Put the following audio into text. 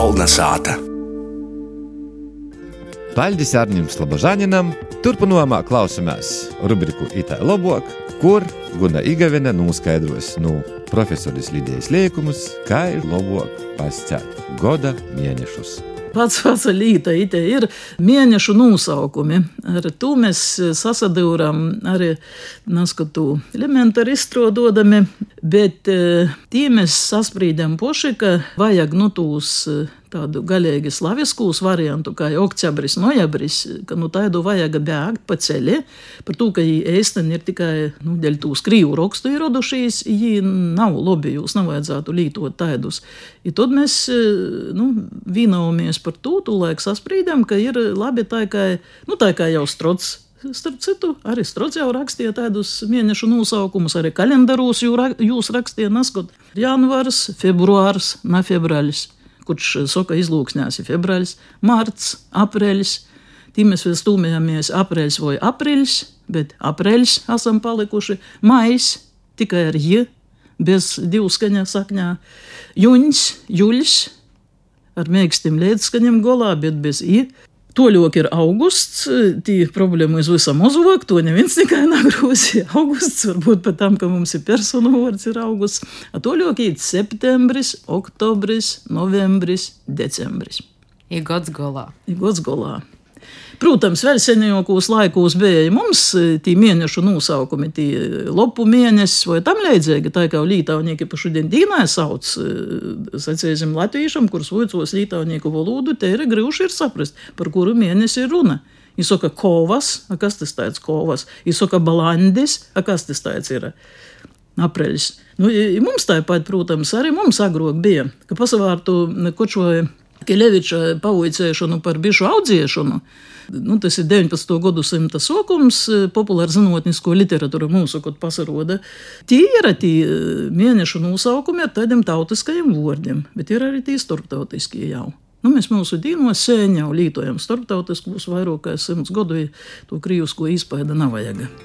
Kolna sāta. Paldies Arnim Slobožaninam! Turpinājumā klausāmies rubriku Itālijā labāk, kur Guna Igavena noskaidros no profesoras Lidijas liekumus, kā ir labāk pasciet goda mēnešus. Pats ite ir mēnešu nosaukumi. Ar to mēs sasadūram arī naskatu elementāri izstrādodami, bet tī mēs sasprīdam poši, ka vajag nu tūs tādu galīgi slaviskūs variantu, kā oktябris, nojabris, ka nu tādu vajag bēgt pa ceļi, par to, ka viņi ēsteni ir tikai, nu, dēļ tūs krīvu rakstu ierodušies, viņi nav labi, jūs nav vajadzētu lītot tādus. I tad mēs, nu, vīnaumies par to, tūlaik sasprīdam, ka ir labi tā kā, nu, tā kā jau strots Starp citu, arī Strots jau rakstīja tādus mēnešu nosaukumus, arī kalendārus jūs rakstījāt, neskot janvārs, februārs, ne februāris kurš saka, izlūksnēs ir februāris, marts, aprēlis. Tī mēs vēl stūmējāmies aprēlis vai aprīlis, bet aprēlis esam palikuši, mais tikai ar j, bez divu skaņā sakņā, juņs, juļs, ar mēkstim līdzskaņiem golā, bet bez i, Toļok ir augusts, tī problēma uz visam uzvāk, to neviens tikai nagrūzi. Augusts, varbūt pat tam, ka mums ir personu vārds ir augusts. Toļok ir septembris, oktobris, novembris, decembris. Ir gads galā. Ir gads galā. Protams, vēl senākos laikos bija mums e, tie mēnešu nosaukumi, tie lopu mēnesis vai tam līdzīgi. Tā kā lītaunieki pa šodien dīnā sauc, e, sacīsim, latviešam, kurus vicos lītaunieku valodu, te ir grūši ir saprast, par kuru mēnesi ir runa. Viņš saka, kovas, a kas tas tāds kovas? Viņš saka, balandis, a kas tas tāds ir? Apreļs. Nu, mums tāpat, protams, arī mums agrāk bija, ka pasavārtu kočoja Kileviča pauicēšanu par bišu audziešanu. Nu, tas ir 19. gadsimta sākums, populāra zinātnisko literatūra mūsu kaut pasaroda. Tie ir tie mēnešu nosaukumi ar tādiem tautiskajiem vārdiem, bet ir arī tie starptautiskie jau. Nu, mēs mūsu dīnos sēņā lietojam starptautiskus vairāk kā simts gadu, to krīvisko izpēda nav vajag.